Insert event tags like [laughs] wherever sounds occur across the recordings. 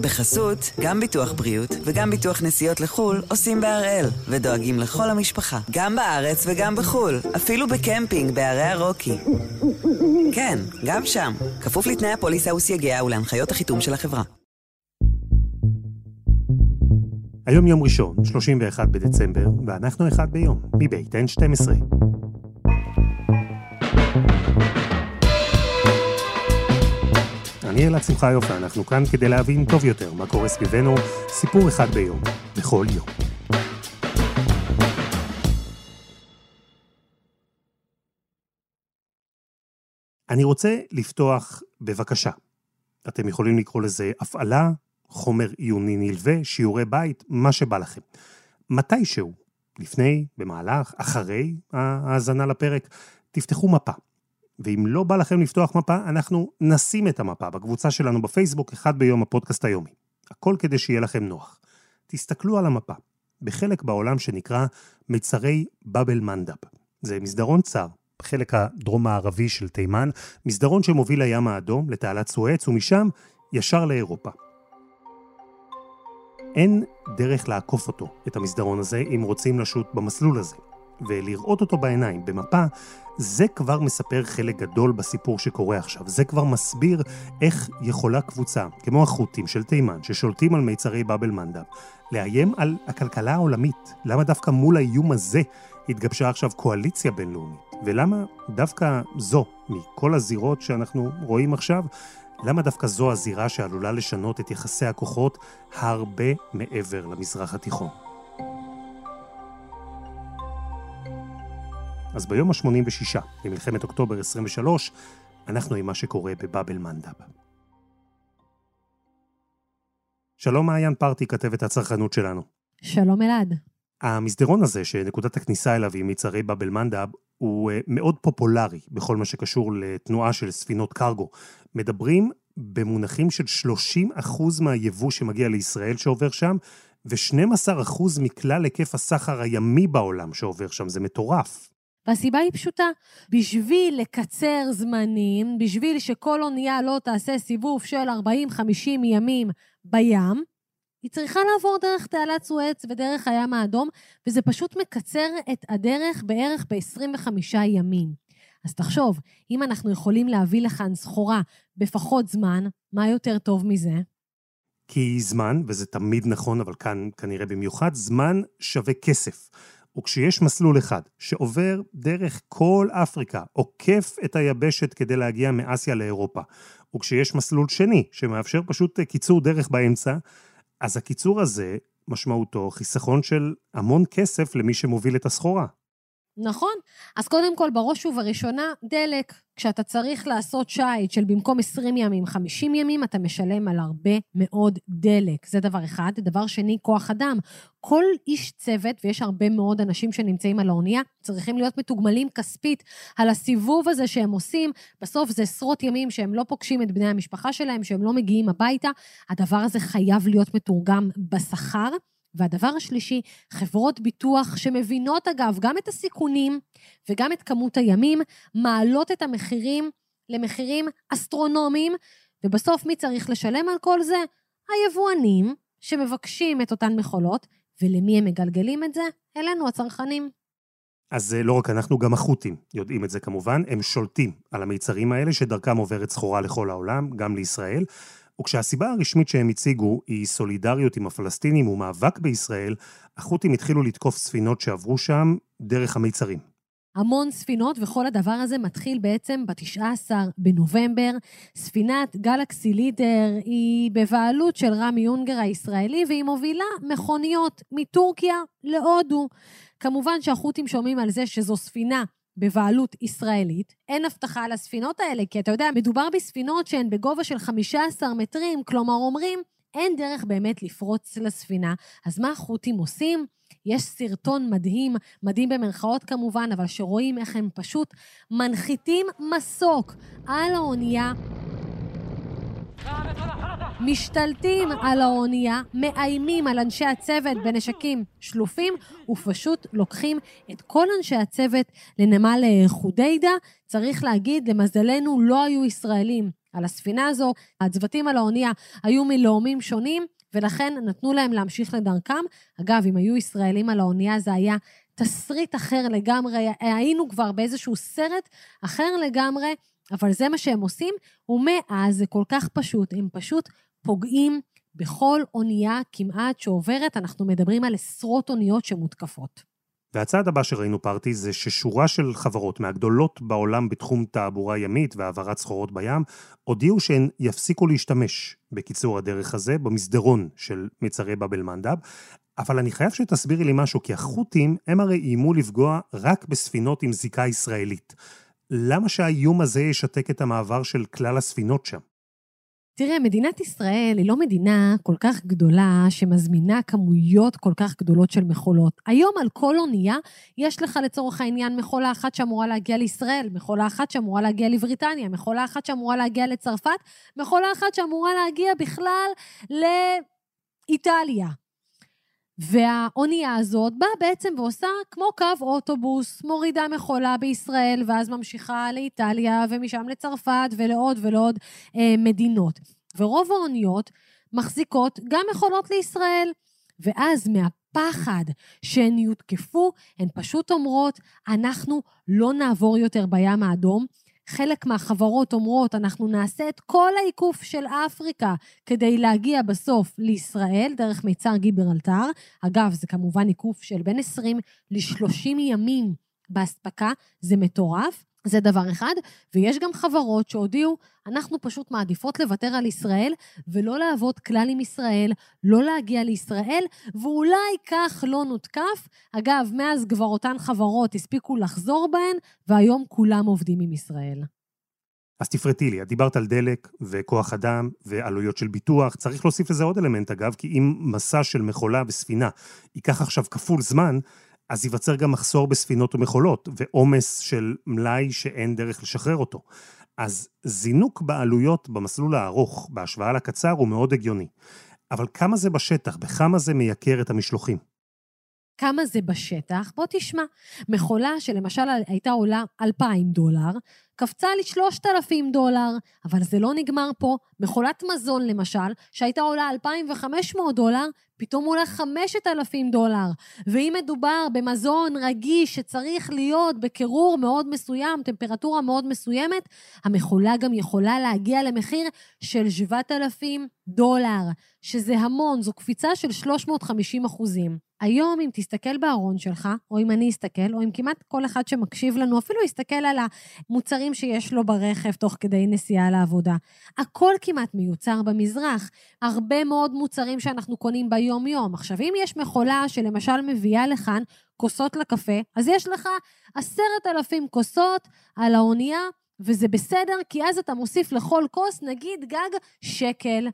בחסות, גם ביטוח בריאות וגם ביטוח נסיעות לחו"ל עושים בהראל, ודואגים לכל המשפחה, גם בארץ וגם בחו"ל, אפילו בקמפינג בערי הרוקי. כן, גם שם, כפוף לתנאי הפוליסה וסייגיה ולהנחיות החיתום של החברה. היום יום ראשון, 31 בדצמבר, ואנחנו אחד ביום, מבית N12. אני אלעד שמחיוף, ואנחנו כאן כדי להבין טוב יותר מה קורה סביבנו, סיפור אחד ביום, בכל יום. אני רוצה לפתוח בבקשה. אתם יכולים לקרוא לזה הפעלה, חומר עיוני נלווה, שיעורי בית, מה שבא לכם. מתישהו, לפני, במהלך, אחרי ההאזנה לפרק, תפתחו מפה. ואם לא בא לכם לפתוח מפה, אנחנו נשים את המפה בקבוצה שלנו בפייסבוק, אחד ביום הפודקאסט היומי. הכל כדי שיהיה לכם נוח. תסתכלו על המפה, בחלק בעולם שנקרא מצרי באבל מנדב. זה מסדרון צר, בחלק הדרום-מערבי של תימן, מסדרון שמוביל לים האדום, לתעלת סואץ, ומשם ישר לאירופה. אין דרך לעקוף אותו, את המסדרון הזה, אם רוצים לשוט במסלול הזה. ולראות אותו בעיניים, במפה, זה כבר מספר חלק גדול בסיפור שקורה עכשיו. זה כבר מסביר איך יכולה קבוצה, כמו החות'ים של תימן, ששולטים על מיצרי באבל מנדב, לאיים על הכלכלה העולמית. למה דווקא מול האיום הזה התגבשה עכשיו קואליציה בינלאומית? ולמה דווקא זו, מכל הזירות שאנחנו רואים עכשיו, למה דווקא זו הזירה שעלולה לשנות את יחסי הכוחות הרבה מעבר למזרח התיכון? אז ביום ה-86 למלחמת אוקטובר 23, אנחנו עם מה שקורה בבאבל מנדב. שלום מעיין פרטי, כתבת הצרכנות שלנו. שלום אלעד. המסדרון הזה, שנקודת הכניסה אליו היא מצרי באבל מנדב, הוא אה, מאוד פופולרי בכל מה שקשור לתנועה של ספינות קרגו. מדברים במונחים של 30% מהיבוא שמגיע לישראל שעובר שם, ו-12% מכלל היקף הסחר הימי בעולם שעובר שם. זה מטורף. והסיבה היא פשוטה, בשביל לקצר זמנים, בשביל שכל אונייה לא תעשה סיבוב של 40-50 ימים בים, היא צריכה לעבור דרך תעלת סואץ ודרך הים האדום, וזה פשוט מקצר את הדרך בערך ב-25 ימים. אז תחשוב, אם אנחנו יכולים להביא לכאן סחורה בפחות זמן, מה יותר טוב מזה? כי זמן, וזה תמיד נכון, אבל כאן כנראה במיוחד, זמן שווה כסף. וכשיש מסלול אחד שעובר דרך כל אפריקה, עוקף את היבשת כדי להגיע מאסיה לאירופה, וכשיש מסלול שני שמאפשר פשוט קיצור דרך באמצע, אז הקיצור הזה משמעותו חיסכון של המון כסף למי שמוביל את הסחורה. נכון. אז קודם כל, בראש ובראשונה, דלק. כשאתה צריך לעשות שיט של במקום 20 ימים, 50 ימים, אתה משלם על הרבה מאוד דלק. זה דבר אחד. דבר שני, כוח אדם. כל איש צוות, ויש הרבה מאוד אנשים שנמצאים על האונייה, צריכים להיות מתוגמלים כספית על הסיבוב הזה שהם עושים. בסוף זה עשרות ימים שהם לא פוגשים את בני המשפחה שלהם, שהם לא מגיעים הביתה. הדבר הזה חייב להיות מתורגם בשכר. והדבר השלישי, חברות ביטוח שמבינות אגב גם את הסיכונים וגם את כמות הימים, מעלות את המחירים למחירים אסטרונומיים, ובסוף מי צריך לשלם על כל זה? היבואנים שמבקשים את אותן מכולות, ולמי הם מגלגלים את זה? אלינו הצרכנים. אז לא רק אנחנו, גם החות'ים יודעים את זה כמובן, הם שולטים על המיצרים האלה שדרכם עוברת סחורה לכל העולם, גם לישראל. וכשהסיבה הרשמית שהם הציגו היא סולידריות עם הפלסטינים ומאבק בישראל, החות'ים התחילו לתקוף ספינות שעברו שם דרך המיצרים. המון ספינות, וכל הדבר הזה מתחיל בעצם ב-19 בנובמבר. ספינת גלקסי לידר היא בבעלות של רמי יונגר הישראלי, והיא מובילה מכוניות מטורקיה להודו. כמובן שהחות'ים שומעים על זה שזו ספינה בבעלות ישראלית. אין הבטחה על הספינות האלה, כי אתה יודע, מדובר בספינות שהן בגובה של 15 מטרים, כלומר אומרים, אין דרך באמת לפרוץ לספינה. אז מה החות'ים עושים? יש סרטון מדהים, מדהים במרכאות כמובן, אבל שרואים איך הם פשוט מנחיתים מסוק על האונייה משתלטים על האונייה, מאיימים על אנשי הצוות בנשקים שלופים, ופשוט לוקחים את כל אנשי הצוות לנמל חודיידה. צריך להגיד, למזלנו לא היו ישראלים על הספינה הזו. הצוותים על האונייה היו מלאומים שונים, ולכן נתנו להם להמשיך לדרכם. אגב, אם היו ישראלים על האונייה, זה היה תסריט אחר לגמרי, היינו כבר באיזשהו סרט אחר לגמרי, אבל זה מה שהם עושים, ומאז זה כל כך פשוט, הם פשוט פוגעים בכל אונייה כמעט שעוברת, אנחנו מדברים על עשרות אוניות שמותקפות. והצעד הבא שראינו פארטי זה ששורה של חברות מהגדולות בעולם בתחום תעבורה ימית והעברת סחורות בים, הודיעו שהן יפסיקו להשתמש בקיצור הדרך הזה במסדרון של מצרי באב אל-מנדב, אבל אני חייב שתסבירי לי משהו, כי החות'ים הם הרי איימו לפגוע רק בספינות עם זיקה ישראלית. למה שהאיום הזה ישתק את המעבר של כלל הספינות שם? תראה, מדינת ישראל היא לא מדינה כל כך גדולה שמזמינה כמויות כל כך גדולות של מכולות. היום על כל אונייה יש לך לצורך העניין מכולה אחת שאמורה להגיע לישראל, מכולה אחת שאמורה להגיע לבריטניה, מכולה אחת שאמורה להגיע לצרפת, מכולה אחת שאמורה להגיע בכלל לאיטליה. והאונייה הזאת באה בעצם ועושה כמו קו אוטובוס, מורידה מכולה בישראל, ואז ממשיכה לאיטליה, ומשם לצרפת, ולעוד ולעוד אה, מדינות. ורוב האוניות מחזיקות גם מכולות לישראל. ואז מהפחד שהן יותקפו, הן פשוט אומרות, אנחנו לא נעבור יותר בים האדום, חלק מהחברות אומרות, אנחנו נעשה את כל העיקוף של אפריקה כדי להגיע בסוף לישראל, דרך מיצר גיברלטר. אגב, זה כמובן עיקוף של בין 20 ל-30 ימים באספקה, זה מטורף. זה דבר אחד, ויש גם חברות שהודיעו, אנחנו פשוט מעדיפות לוותר על ישראל ולא לעבוד כלל עם ישראל, לא להגיע לישראל, ואולי כך לא נותקף. אגב, מאז כבר אותן חברות הספיקו לחזור בהן, והיום כולם עובדים עם ישראל. אז תפרטי לי, את דיברת על דלק וכוח אדם ועלויות של ביטוח, צריך להוסיף לזה עוד אלמנט אגב, כי אם מסע של מכולה וספינה ייקח עכשיו כפול זמן, אז ייווצר גם מחסור בספינות ומכולות, ועומס של מלאי שאין דרך לשחרר אותו. אז זינוק בעלויות במסלול הארוך, בהשוואה לקצר, הוא מאוד הגיוני. אבל כמה זה בשטח? בכמה זה מייקר את המשלוחים? כמה זה בשטח? בוא תשמע. מכולה שלמשל הייתה עולה 2,000 דולר, קפצה לי 3,000 דולר, אבל זה לא נגמר פה. מכולת מזון למשל, שהייתה עולה 2,500 דולר, פתאום עולה 5,000 דולר. ואם מדובר במזון רגיש שצריך להיות בקירור מאוד מסוים, טמפרטורה מאוד מסוימת, המכולה גם יכולה להגיע למחיר של 7,000 דולר, שזה המון, זו קפיצה של 350 אחוזים. היום, אם תסתכל בארון שלך, או אם אני אסתכל, או אם כמעט כל אחד שמקשיב לנו אפילו יסתכל על המוצרים שיש לו ברכב תוך כדי נסיעה לעבודה, הכל כמעט מיוצר במזרח. הרבה מאוד מוצרים שאנחנו קונים ביום-יום. עכשיו, אם יש מכולה שלמשל מביאה לכאן כוסות לקפה, אז יש לך עשרת אלפים כוסות על האונייה, וזה בסדר, כי אז אתה מוסיף לכל כוס, נגיד גג שקל.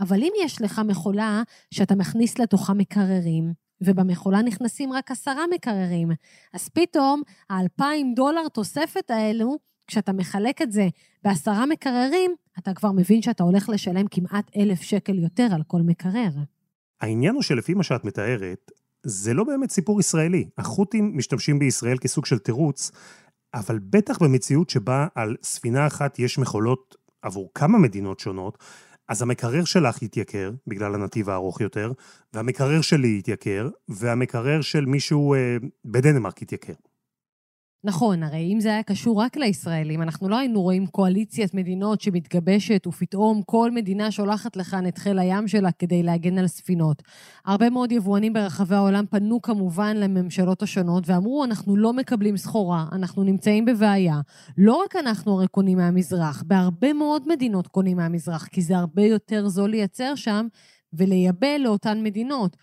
אבל אם יש לך מכולה שאתה מכניס לתוכה מקררים, ובמכולה נכנסים רק עשרה מקררים. אז פתאום האלפיים דולר תוספת האלו, כשאתה מחלק את זה בעשרה מקררים, אתה כבר מבין שאתה הולך לשלם כמעט אלף שקל יותר על כל מקרר. העניין הוא שלפי מה שאת מתארת, זה לא באמת סיפור ישראלי. החות'ים משתמשים בישראל כסוג של תירוץ, אבל בטח במציאות שבה על ספינה אחת יש מכולות עבור כמה מדינות שונות, אז המקרר שלך יתייקר, בגלל הנתיב הארוך יותר, והמקרר שלי יתייקר, והמקרר של מישהו אה, בדנמרק יתייקר. נכון, הרי אם זה היה קשור רק לישראלים, אנחנו לא היינו רואים קואליציית מדינות שמתגבשת ופתאום כל מדינה שולחת לכאן את חיל הים שלה כדי להגן על ספינות. הרבה מאוד יבואנים ברחבי העולם פנו כמובן לממשלות השונות ואמרו, אנחנו לא מקבלים סחורה, אנחנו נמצאים בבעיה. לא רק אנחנו הרי קונים מהמזרח, בהרבה מאוד מדינות קונים מהמזרח, כי זה הרבה יותר זול לייצר שם ולייבא לאותן מדינות.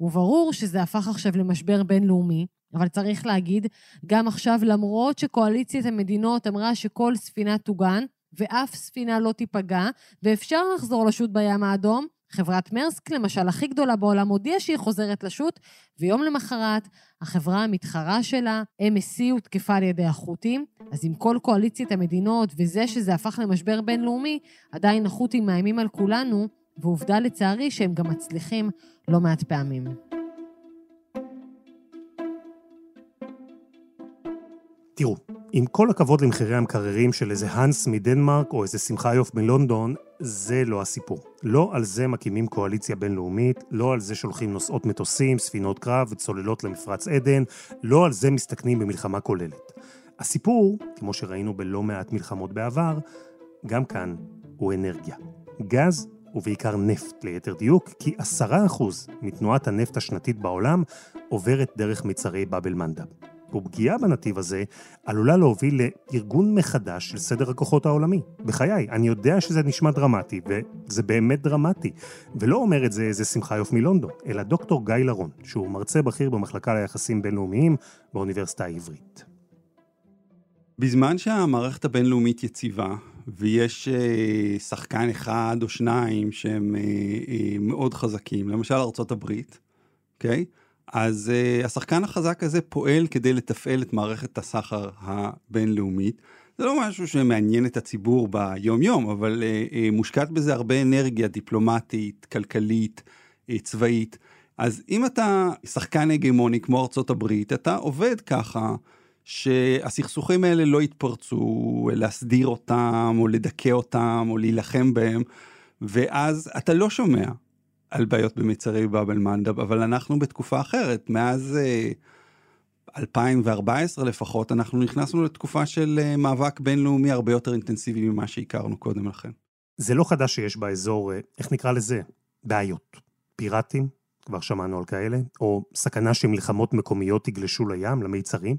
וברור שזה הפך עכשיו למשבר בינלאומי. אבל צריך להגיד, גם עכשיו, למרות שקואליציית המדינות אמרה שכל ספינה תוגן, ואף ספינה לא תיפגע, ואפשר לחזור לשוט בים האדום, חברת מרסק, למשל, הכי גדולה בעולם, הודיעה שהיא חוזרת לשוט, ויום למחרת, החברה המתחרה שלה, MSC, הותקפה על ידי החות'ים. אז עם כל קואליציית המדינות וזה שזה הפך למשבר בינלאומי, עדיין החות'ים מאיימים על כולנו, ועובדה לצערי שהם גם מצליחים לא מעט פעמים. תראו, עם כל הכבוד למחירי המקררים של איזה האנס מדנמרק או איזה שמחה יוף מלונדון, זה לא הסיפור. לא על זה מקימים קואליציה בינלאומית, לא על זה שולחים נוסעות מטוסים, ספינות קרב וצוללות למפרץ עדן, לא על זה מסתכנים במלחמה כוללת. הסיפור, כמו שראינו בלא מעט מלחמות בעבר, גם כאן הוא אנרגיה. גז ובעיקר נפט ליתר דיוק, כי עשרה אחוז מתנועת הנפט השנתית בעולם עוברת דרך מצרי באבל מנדב. ופגיעה בנתיב הזה עלולה להוביל לארגון מחדש של סדר הכוחות העולמי. בחיי, אני יודע שזה נשמע דרמטי, וזה באמת דרמטי. ולא אומר את זה איזה שמחה יוף מלונדון, אלא דוקטור גיא לרון, שהוא מרצה בכיר במחלקה ליחסים בינלאומיים באוניברסיטה העברית. בזמן שהמערכת הבינלאומית יציבה, ויש אה, שחקן אחד או שניים שהם אה, אה, מאוד חזקים, למשל ארה"ב, אוקיי? Okay? אז uh, השחקן החזק הזה פועל כדי לתפעל את מערכת הסחר הבינלאומית. זה לא משהו שמעניין את הציבור ביום-יום, אבל uh, uh, מושקעת בזה הרבה אנרגיה דיפלומטית, כלכלית, uh, צבאית. אז אם אתה שחקן הגמוני כמו ארצות הברית, אתה עובד ככה שהסכסוכים האלה לא יתפרצו, להסדיר אותם, או לדכא אותם, או להילחם בהם, ואז אתה לא שומע על בעיות במצרי באבל מנדב, אבל אנחנו בתקופה אחרת. מאז 2014 אה, לפחות, אנחנו נכנסנו לתקופה של אה, מאבק בינלאומי הרבה יותר אינטנסיבי ממה שהכרנו קודם לכן. זה לא חדש שיש באזור, אה, איך נקרא לזה? בעיות. פיראטים, כבר שמענו על כאלה, או סכנה שמלחמות מקומיות יגלשו לים, למיצרים,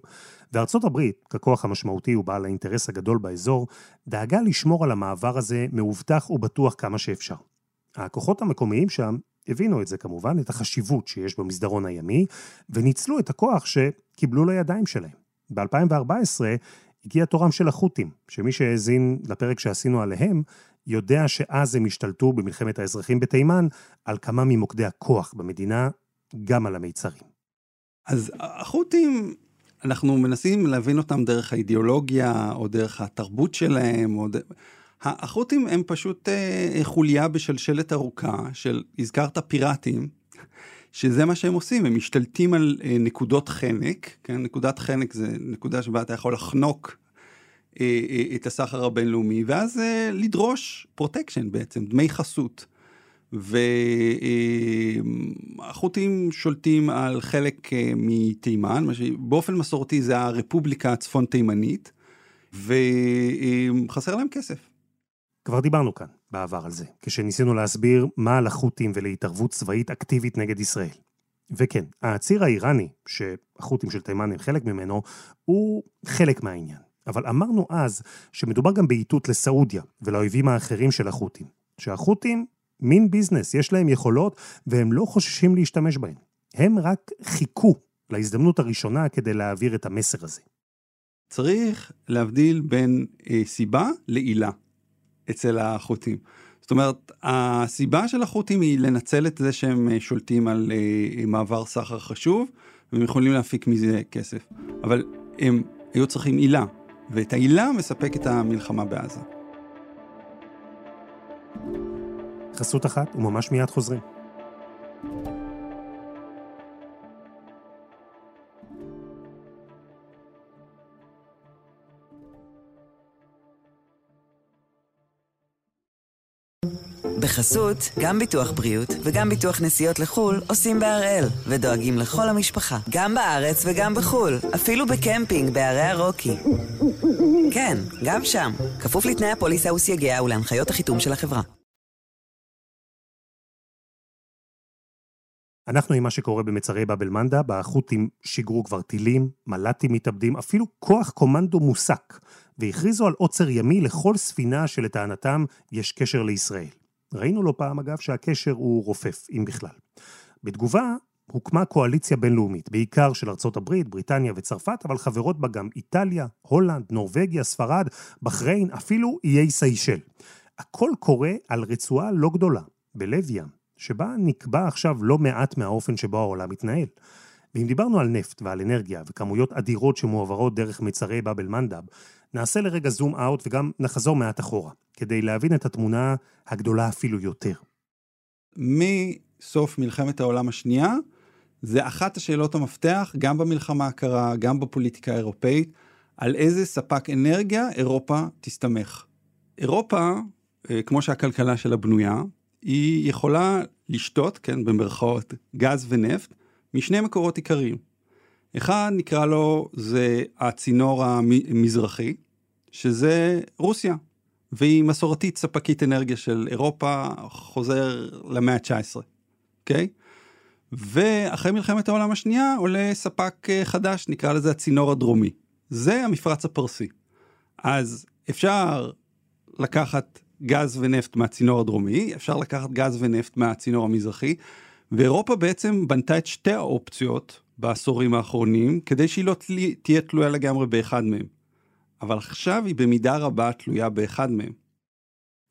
וארצות הברית, ככוח המשמעותי ובעל האינטרס הגדול באזור, דאגה לשמור על המעבר הזה מאובטח ובטוח כמה שאפשר. הכוחות המקומיים שם הבינו את זה כמובן, את החשיבות שיש במסדרון הימי, וניצלו את הכוח שקיבלו לידיים שלהם. ב-2014 הגיע תורם של החות'ים, שמי שהאזין לפרק שעשינו עליהם, יודע שאז הם השתלטו במלחמת האזרחים בתימן על כמה ממוקדי הכוח במדינה, גם על המיצרים. אז החות'ים, אנחנו מנסים להבין אותם דרך האידיאולוגיה, או דרך התרבות שלהם, או. החות'ים הם פשוט אה, חוליה בשלשלת ארוכה של, הזכרת פיראטים, שזה מה שהם עושים, הם משתלטים על אה, נקודות חנק, כן? נקודת חנק זה נקודה שבה אתה יכול לחנוק אה, אה, את הסחר הבינלאומי, ואז אה, לדרוש פרוטקשן בעצם, דמי חסות. והחות'ים אה, שולטים על חלק אה, מתימן, באופן מסורתי זה הרפובליקה הצפון תימנית, וחסר להם כסף. כבר דיברנו כאן בעבר על זה, כשניסינו להסביר מה על החות'ים ולהתערבות צבאית אקטיבית נגד ישראל. וכן, הציר האיראני, שהחות'ים של תימן הם חלק ממנו, הוא חלק מהעניין. אבל אמרנו אז שמדובר גם באיתות לסעודיה ולאויבים האחרים של החות'ים. שהחות'ים, מין ביזנס, יש להם יכולות והם לא חוששים להשתמש בהן. הם רק חיכו להזדמנות הראשונה כדי להעביר את המסר הזה. צריך להבדיל בין אה, סיבה לעילה. אצל החות'ים. זאת אומרת, הסיבה של החות'ים היא לנצל את זה שהם אה, שולטים על אה, מעבר סחר חשוב, והם יכולים להפיק מזה כסף. אבל הם היו צריכים עילה, ואת העילה מספקת המלחמה בעזה. חסות אחת וממש מיד חוזרים. בחסות, גם ביטוח בריאות וגם ביטוח נסיעות לחו"ל עושים בהראל, ודואגים לכל המשפחה, גם בארץ וגם בחו"ל, אפילו בקמפינג בערי הרוקי. כן, גם שם, כפוף לתנאי הפוליסה וסייגיה ולהנחיות החיתום של החברה. אנחנו עם מה שקורה במצרי באב אל-מנדה, בחות'ים שיגרו כבר טילים, מל"טים מתאבדים, אפילו כוח קומנדו מוסק, והכריזו על עוצר ימי לכל ספינה שלטענתם יש קשר לישראל. ראינו לא פעם, אגב, שהקשר הוא רופף, אם בכלל. בתגובה, הוקמה קואליציה בינלאומית, בעיקר של ארצות הברית, בריטניה וצרפת, אבל חברות בה גם איטליה, הולנד, נורבגיה, ספרד, בחריין, אפילו איי סיישל. הכל קורה על רצועה לא גדולה, בלב ים, שבה נקבע עכשיו לא מעט מהאופן שבו העולם מתנהל. ואם דיברנו על נפט ועל אנרגיה וכמויות אדירות שמועברות דרך מצרי באב אל-מנדב, נעשה לרגע זום אאוט וגם נחזור מעט אחורה, כדי להבין את התמונה הגדולה אפילו יותר. מסוף מלחמת העולם השנייה, זה אחת השאלות המפתח, גם במלחמה הקרה, גם בפוליטיקה האירופאית, על איזה ספק אנרגיה אירופה תסתמך. אירופה, אה, כמו שהכלכלה שלה בנויה, היא יכולה לשתות, כן, במרכאות, גז ונפט, משני מקורות עיקריים. אחד, נקרא לו, זה הצינור המזרחי, שזה רוסיה, והיא מסורתית ספקית אנרגיה של אירופה, חוזר למאה ה-19, אוקיי? Okay? ואחרי מלחמת העולם השנייה עולה ספק אה, חדש, נקרא לזה הצינור הדרומי. זה המפרץ הפרסי. אז אפשר לקחת גז ונפט מהצינור הדרומי, אפשר לקחת גז ונפט מהצינור המזרחי, ואירופה בעצם בנתה את שתי האופציות בעשורים האחרונים, כדי שהיא לא תהיה תלויה לגמרי באחד מהם. אבל עכשיו היא במידה רבה תלויה באחד מהם.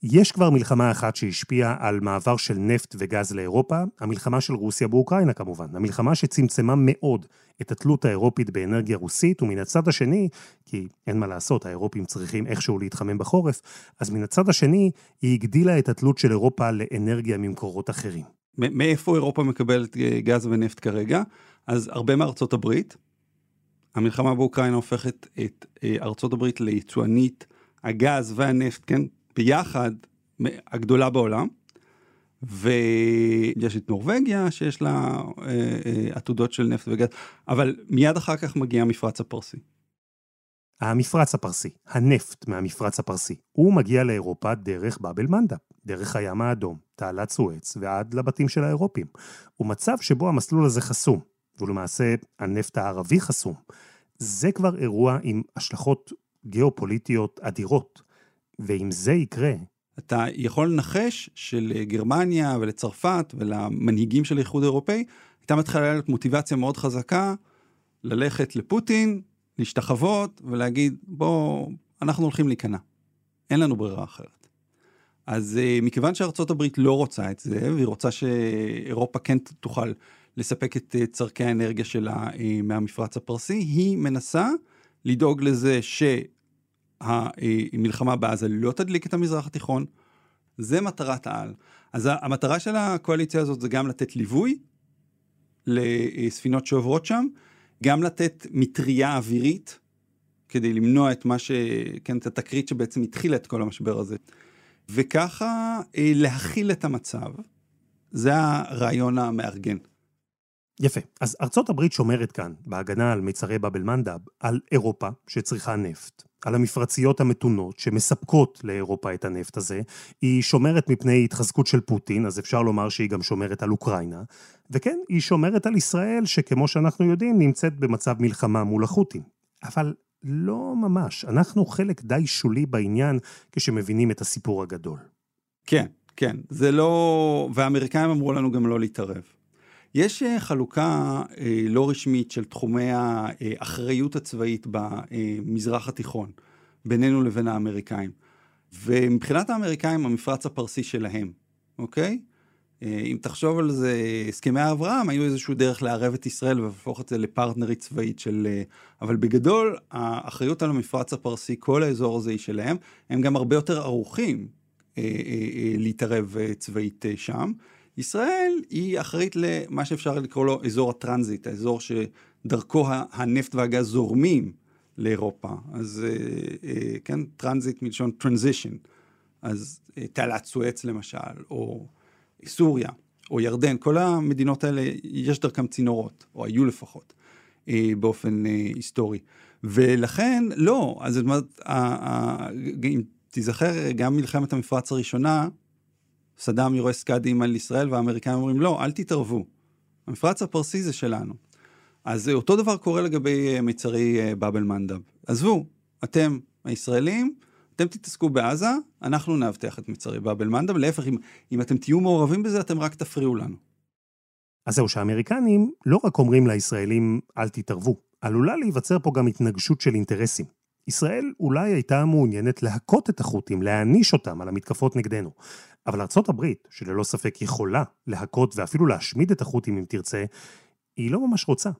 יש כבר מלחמה אחת שהשפיעה על מעבר של נפט וגז לאירופה, המלחמה של רוסיה באוקראינה כמובן. המלחמה שצמצמה מאוד את התלות האירופית באנרגיה רוסית, ומן הצד השני, כי אין מה לעשות, האירופים צריכים איכשהו להתחמם בחורף, אז מן הצד השני, היא הגדילה את התלות של אירופה לאנרגיה ממקורות אחרים. מאיפה אירופה מקבלת אה, גז ונפט כרגע? אז הרבה מארצות הברית. המלחמה באוקראינה הופכת את אה, ארצות הברית ליצואנית הגז והנפט, כן, ביחד הגדולה בעולם. ויש את נורבגיה שיש לה אה, אה, עתודות של נפט וגז, אבל מיד אחר כך מגיע המפרץ הפרסי. המפרץ הפרסי, הנפט מהמפרץ הפרסי, הוא מגיע לאירופה דרך באבל מנדה, דרך הים האדום, תעלת סואץ ועד לבתים של האירופים. הוא מצב שבו המסלול הזה חסום, ולמעשה הנפט הערבי חסום. זה כבר אירוע עם השלכות גיאופוליטיות אדירות. ואם זה יקרה... אתה יכול לנחש שלגרמניה ולצרפת ולמנהיגים של האיחוד האירופאי, הייתה מתחילה להיות מוטיבציה מאוד חזקה ללכת לפוטין, להשתחוות ולהגיד, בוא, אנחנו הולכים להיכנע. אין לנו ברירה אחרת. אז אה, מכיוון שארצות הברית לא רוצה את זה, והיא רוצה שאירופה כן תוכל לספק את אה, צורכי האנרגיה שלה אה, מהמפרץ הפרסי, היא מנסה לדאוג לזה שהמלחמה בעזה לא תדליק את המזרח התיכון. זה מטרת העל. אז המטרה של הקואליציה הזאת זה גם לתת ליווי לספינות שעוברות שם, גם לתת מטריה אווירית כדי למנוע את מה ש... כן, את התקרית שבעצם התחילה את כל המשבר הזה. וככה אה, להכיל את המצב, זה הרעיון המארגן. יפה. אז ארצות הברית שומרת כאן, בהגנה על מיצרי באבל מנדב, על אירופה שצריכה נפט, על המפרציות המתונות שמספקות לאירופה את הנפט הזה, היא שומרת מפני התחזקות של פוטין, אז אפשר לומר שהיא גם שומרת על אוקראינה, וכן, היא שומרת על ישראל, שכמו שאנחנו יודעים, נמצאת במצב מלחמה מול החות'ים. אבל לא ממש, אנחנו חלק די שולי בעניין כשמבינים את הסיפור הגדול. כן, כן, זה לא... והאמריקאים אמרו לנו גם לא להתערב. יש אה, חלוקה אה, לא רשמית של תחומי האחריות הצבאית במזרח התיכון, בינינו לבין האמריקאים. ומבחינת האמריקאים, המפרץ הפרסי שלהם, אוקיי? אה, אם תחשוב על זה, הסכמי אברהם היו איזשהו דרך לערב את ישראל ולהפוך את זה לפרטנרית צבאית של... אבל בגדול, האחריות על המפרץ הפרסי, כל האזור הזה היא שלהם, הם גם הרבה יותר ערוכים להתערב צבאית שם. ישראל היא אחראית למה שאפשר לקרוא לו אזור הטרנזיט, האזור שדרכו הנפט והגז זורמים לאירופה. אז אה, אה, כן, טרנזיט מלשון transition. אז אה, תעלת סואץ למשל, או סוריה, או ירדן, כל המדינות האלה, יש דרכם צינורות, או היו לפחות, באופן היסטורי. ולכן, לא, אז זאת אומרת, אם תיזכר, גם מלחמת המפרץ הראשונה, סדאם יורה סקאדים על ישראל והאמריקאים אומרים לא, אל תתערבו. המפרץ הפרסי זה שלנו. אז אותו דבר קורה לגבי אה, מיצרי אה, באבל מנדב. עזבו, אתם הישראלים, אתם תתעסקו בעזה, אנחנו נאבטח את מצרי באבל מנדב, להפך, אם, אם אתם תהיו מעורבים בזה, אתם רק תפריעו לנו. אז זהו, שהאמריקנים לא רק אומרים לישראלים, אל תתערבו, עלולה להיווצר פה גם התנגשות של אינטרסים. ישראל אולי הייתה מעוניינת להכות את החות'ים, להעניש אותם על המתקפות נגדנו. אבל ארצות הברית, שללא ספק יכולה להכות ואפילו להשמיד את החות'ים אם תרצה, היא לא ממש רוצה.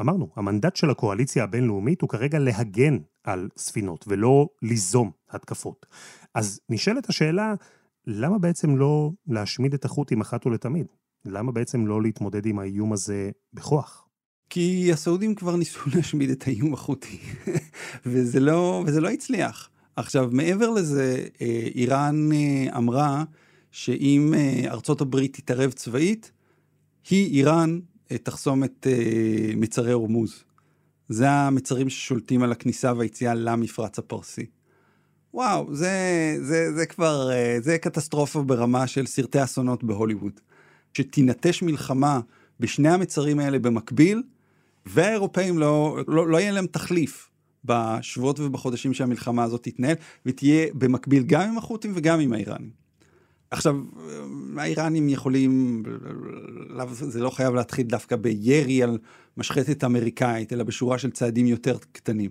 אמרנו, המנדט של הקואליציה הבינלאומית הוא כרגע להגן על ספינות ולא ליזום התקפות. אז נשאלת השאלה, למה בעצם לא להשמיד את החות'ים אחת ולתמיד? למה בעצם לא להתמודד עם האיום הזה בכוח? כי הסעודים כבר ניסו [laughs] להשמיד את האיום החותי, וזה, לא, וזה לא הצליח. עכשיו, מעבר לזה, אה, איראן אה, אמרה שאם אה, ארצות הברית תתערב צבאית, היא, איראן, תחסום את מצרי הורמוז. זה המצרים ששולטים על הכניסה והיציאה למפרץ הפרסי. וואו, זה, זה, זה כבר, זה קטסטרופה ברמה של סרטי אסונות בהוליווד. שתינטש מלחמה בשני המצרים האלה במקביל, והאירופאים לא, לא, לא יהיה להם תחליף בשבועות ובחודשים שהמלחמה הזאת תתנהל, ותהיה במקביל גם עם החות'ים וגם עם האיראנים. עכשיו, האיראנים יכולים, זה לא חייב להתחיל דווקא בירי על משחטת אמריקאית, אלא בשורה של צעדים יותר קטנים.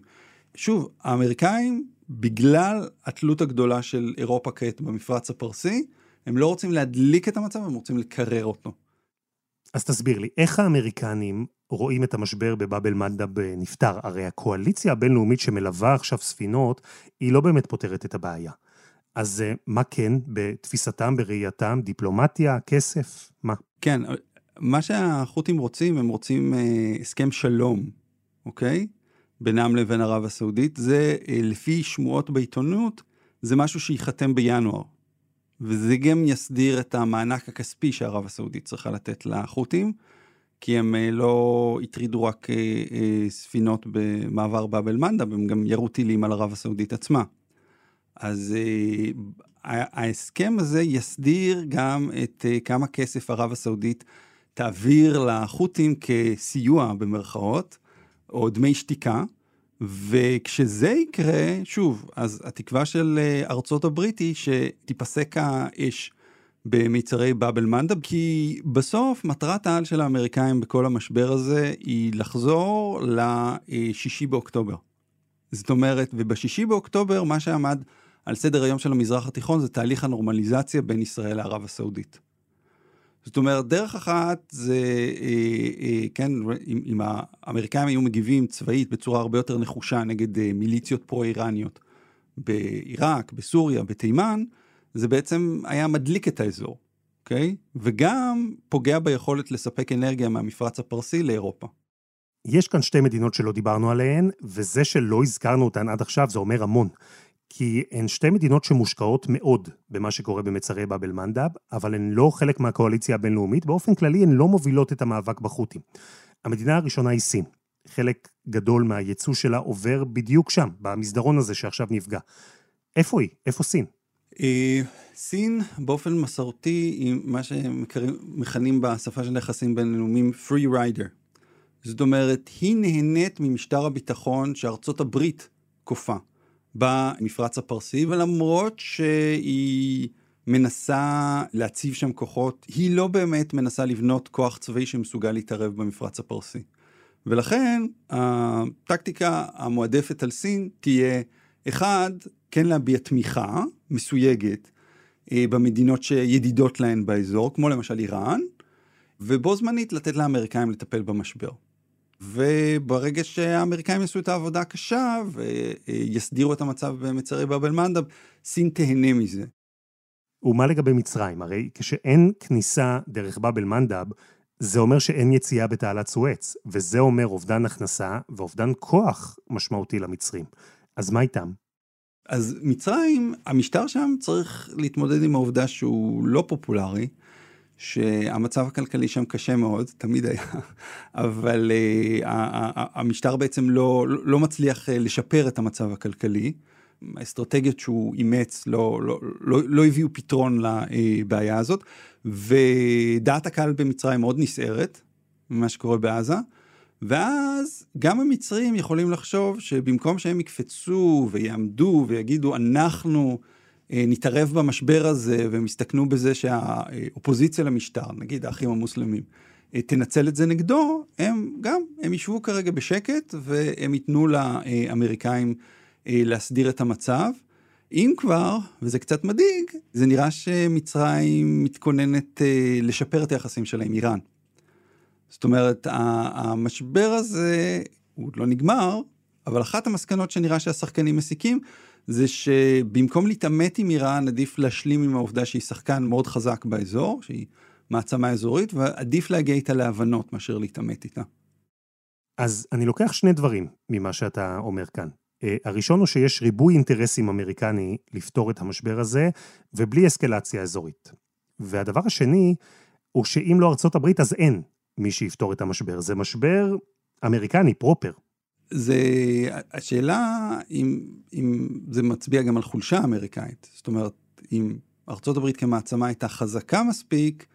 שוב, האמריקאים, בגלל התלות הגדולה של אירופה כעת במפרץ הפרסי, הם לא רוצים להדליק את המצב, הם רוצים לקרר אותו. אז תסביר לי, איך האמריקנים רואים את המשבר בבאב אל-מנדב נפתר? הרי הקואליציה הבינלאומית שמלווה עכשיו ספינות, היא לא באמת פותרת את הבעיה. אז אה, מה כן, בתפיסתם, בראייתם, דיפלומטיה, כסף, מה? כן, מה שהחות'ים רוצים, הם רוצים אה, הסכם שלום, אוקיי? בינם לבין ערב הסעודית. זה, אה, לפי שמועות בעיתונות, זה משהו שייחתם בינואר. וזה גם יסדיר את המענק הכספי שערב הסעודית צריכה לתת לחות'ים, כי הם אה, לא הטרידו רק אה, אה, ספינות במעבר באב אל-מנדב, הם גם ירו טילים על ערב הסעודית עצמה. אז ההסכם הזה יסדיר גם את כמה כסף ערב הסעודית תעביר לחות'ים כסיוע במרכאות, או דמי שתיקה, וכשזה יקרה, שוב, אז התקווה של אה, ארצות הברית היא שתיפסק האש במיצרי באבל מנדב, כי בסוף מטרת העל של האמריקאים בכל המשבר הזה היא לחזור לשישי באוקטובר. זאת אומרת, ובשישי באוקטובר מה שעמד על סדר היום של המזרח התיכון זה תהליך הנורמליזציה בין ישראל לערב הסעודית. זאת אומרת, דרך אחת זה, אה, אה, כן, אם, אם האמריקאים היו מגיבים צבאית בצורה הרבה יותר נחושה נגד אה, מיליציות פרו-איראניות בעיראק, בסוריה, בתימן, זה בעצם היה מדליק את האזור, אוקיי? וגם פוגע ביכולת לספק אנרגיה מהמפרץ הפרסי לאירופה. יש כאן שתי מדינות שלא דיברנו עליהן, וזה שלא הזכרנו אותן עד עכשיו זה אומר המון. כי הן שתי מדינות שמושקעות מאוד במה שקורה במצרי באב אל-מנדב, אבל הן לא חלק מהקואליציה הבינלאומית, באופן כללי הן לא מובילות את המאבק בחות'ים. המדינה הראשונה היא סין. חלק גדול מהייצוא שלה עובר בדיוק שם, במסדרון הזה שעכשיו נפגע. איפה היא? איפה סין? אה, סין באופן מסורתי היא מה שמכנים בשפה של יחסים בינלאומיים free rider. זאת אומרת, היא נהנית ממשטר הביטחון שארצות הברית כופה. במפרץ הפרסי, ולמרות שהיא מנסה להציב שם כוחות, היא לא באמת מנסה לבנות כוח צבאי שמסוגל להתערב במפרץ הפרסי. ולכן הטקטיקה המועדפת על סין תהיה, אחד, כן להביע תמיכה מסויגת אה, במדינות שידידות להן באזור, כמו למשל איראן, ובו זמנית לתת לאמריקאים לטפל במשבר. וברגע שהאמריקאים יעשו את העבודה הקשה ויסדירו את המצב במצרי באב אל-מנדב, סין תהנה מזה. ומה לגבי מצרים? הרי כשאין כניסה דרך באב אל-מנדב, זה אומר שאין יציאה בתעלת סואץ, וזה אומר אובדן הכנסה ואובדן כוח משמעותי למצרים. אז מה איתם? אז מצרים, המשטר שם צריך להתמודד עם העובדה שהוא לא פופולרי, שהמצב הכלכלי שם קשה מאוד, תמיד היה, [laughs] אבל uh, המשטר בעצם לא, לא מצליח uh, לשפר את המצב הכלכלי. האסטרטגיות שהוא אימץ לא, לא, לא, לא הביאו פתרון לבעיה הזאת, ודעת הקהל במצרים מאוד נסערת ממה שקורה בעזה, ואז גם המצרים יכולים לחשוב שבמקום שהם יקפצו ויעמדו ויגידו אנחנו אה, נתערב במשבר הזה והם יסתכנו בזה שהאופוזיציה למשטר, נגיד האחים המוסלמים, אה, תנצל את זה נגדו, הם גם, הם ישבו כרגע בשקט והם ייתנו לאמריקאים אה, להסדיר את המצב. אם כבר, וזה קצת מדאיג, זה נראה שמצרים מתכוננת לשפר את היחסים שלה עם איראן. זאת אומרת, המשבר הזה, הוא עוד לא נגמר, אבל אחת המסקנות שנראה שהשחקנים מסיקים, זה שבמקום להתעמת עם איראן, עדיף להשלים עם העובדה שהיא שחקן מאוד חזק באזור, שהיא מעצמה אזורית, ועדיף להגיע איתה להבנות מאשר להתעמת איתה. אז אני לוקח שני דברים ממה שאתה אומר כאן. אה, הראשון הוא שיש ריבוי אינטרסים אמריקני לפתור את המשבר הזה, ובלי אסקלציה אזורית. והדבר השני, הוא שאם לא ארצות הברית, אז אין מי שיפתור את המשבר. זה משבר אמריקני פרופר. זה, השאלה אם, אם זה מצביע גם על חולשה אמריקאית. זאת אומרת, אם הברית כמעצמה הייתה חזקה מספיק,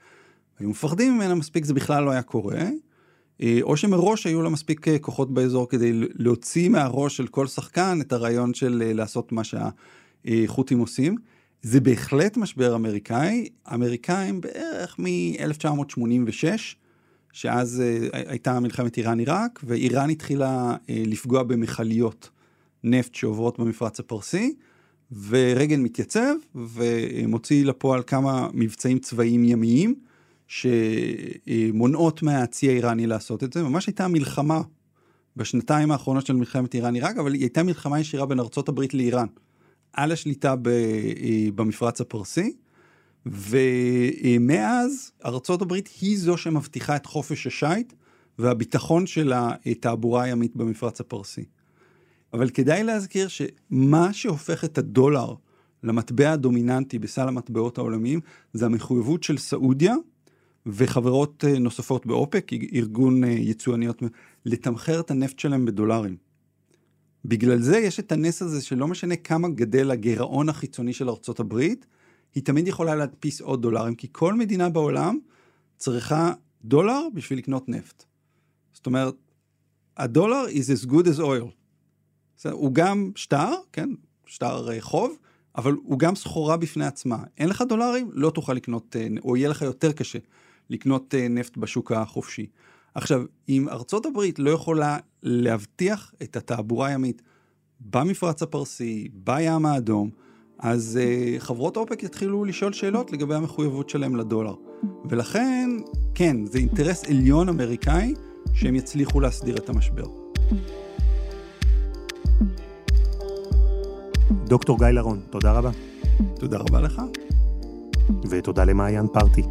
היו מפחדים ממנה מספיק, זה בכלל לא היה קורה. אה, או שמראש היו לה מספיק אה, כוחות באזור כדי להוציא מהראש של כל שחקן את הרעיון של אה, לעשות מה שהחות'ים עושים. זה בהחלט משבר אמריקאי, אמריקאים בערך מ-1986, שאז הייתה מלחמת איראן-עיראק, ואיראן התחילה לפגוע במכליות נפט שעוברות במפרץ הפרסי, ורייגן מתייצב ומוציא לפועל כמה מבצעים צבאיים ימיים. שמונעות מהצי האיראני לעשות את זה. ממש הייתה מלחמה בשנתיים האחרונות של מלחמת איראן-עיראק, אבל היא הייתה מלחמה ישירה בין ארה"ב לאיראן, על השליטה אה, במפרץ הפרסי, ומאז ארה"ב היא זו שמבטיחה את חופש השיט והביטחון של התעבורה הימית במפרץ הפרסי. אבל כדאי להזכיר שמה שהופך את הדולר למטבע הדומיננטי בסל המטבעות העולמיים זה המחויבות של סעודיה וחברות אה, נוספות באופק, ארגון אה, יצואניות, לתמחר את הנפט שלהם בדולרים. בגלל זה יש את הנס הזה שלא משנה כמה גדל הגירעון החיצוני של ארצות הברית, היא תמיד יכולה להדפיס עוד דולרים, כי כל מדינה בעולם צריכה דולר בשביל לקנות נפט. זאת אומרת, הדולר is as good as oil. הוא גם שטר, כן, שטר אה, חוב, אבל הוא גם סחורה בפני עצמה. אין לך דולרים, לא תוכל לקנות, או יהיה לך יותר קשה לקנות אה, נפט בשוק החופשי. עכשיו, אם ארצות הברית לא יכולה להבטיח את התעבורה הימית במפרץ הפרסי, בים האדום, אז uh, חברות אופק יתחילו לשאול שאלות לגבי המחויבות שלהם לדולר. ולכן, כן, זה אינטרס עליון אמריקאי שהם יצליחו להסדיר את המשבר. דוקטור גיא לרון, תודה רבה. תודה רבה לך. ותודה למעיין פרטי.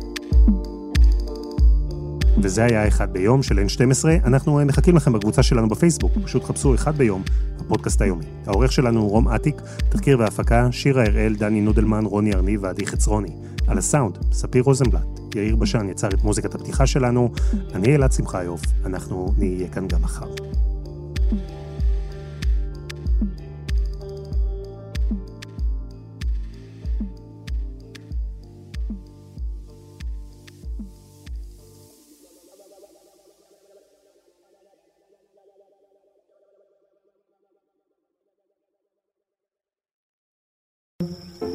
וזה היה אחד ביום של N12. אנחנו מחכים לכם בקבוצה שלנו בפייסבוק, פשוט חפשו אחד ביום, הפודקאסט היומי. העורך שלנו הוא רום אטיק, תחקיר והפקה, שירה הראל, דני נודלמן, רוני ארני ועדי חצרוני. על הסאונד, ספיר רוזנבלט. יאיר בשן יצר את מוזיקת הפתיחה שלנו. אני אלעד שמחיוף, אנחנו נהיה כאן גם מחר.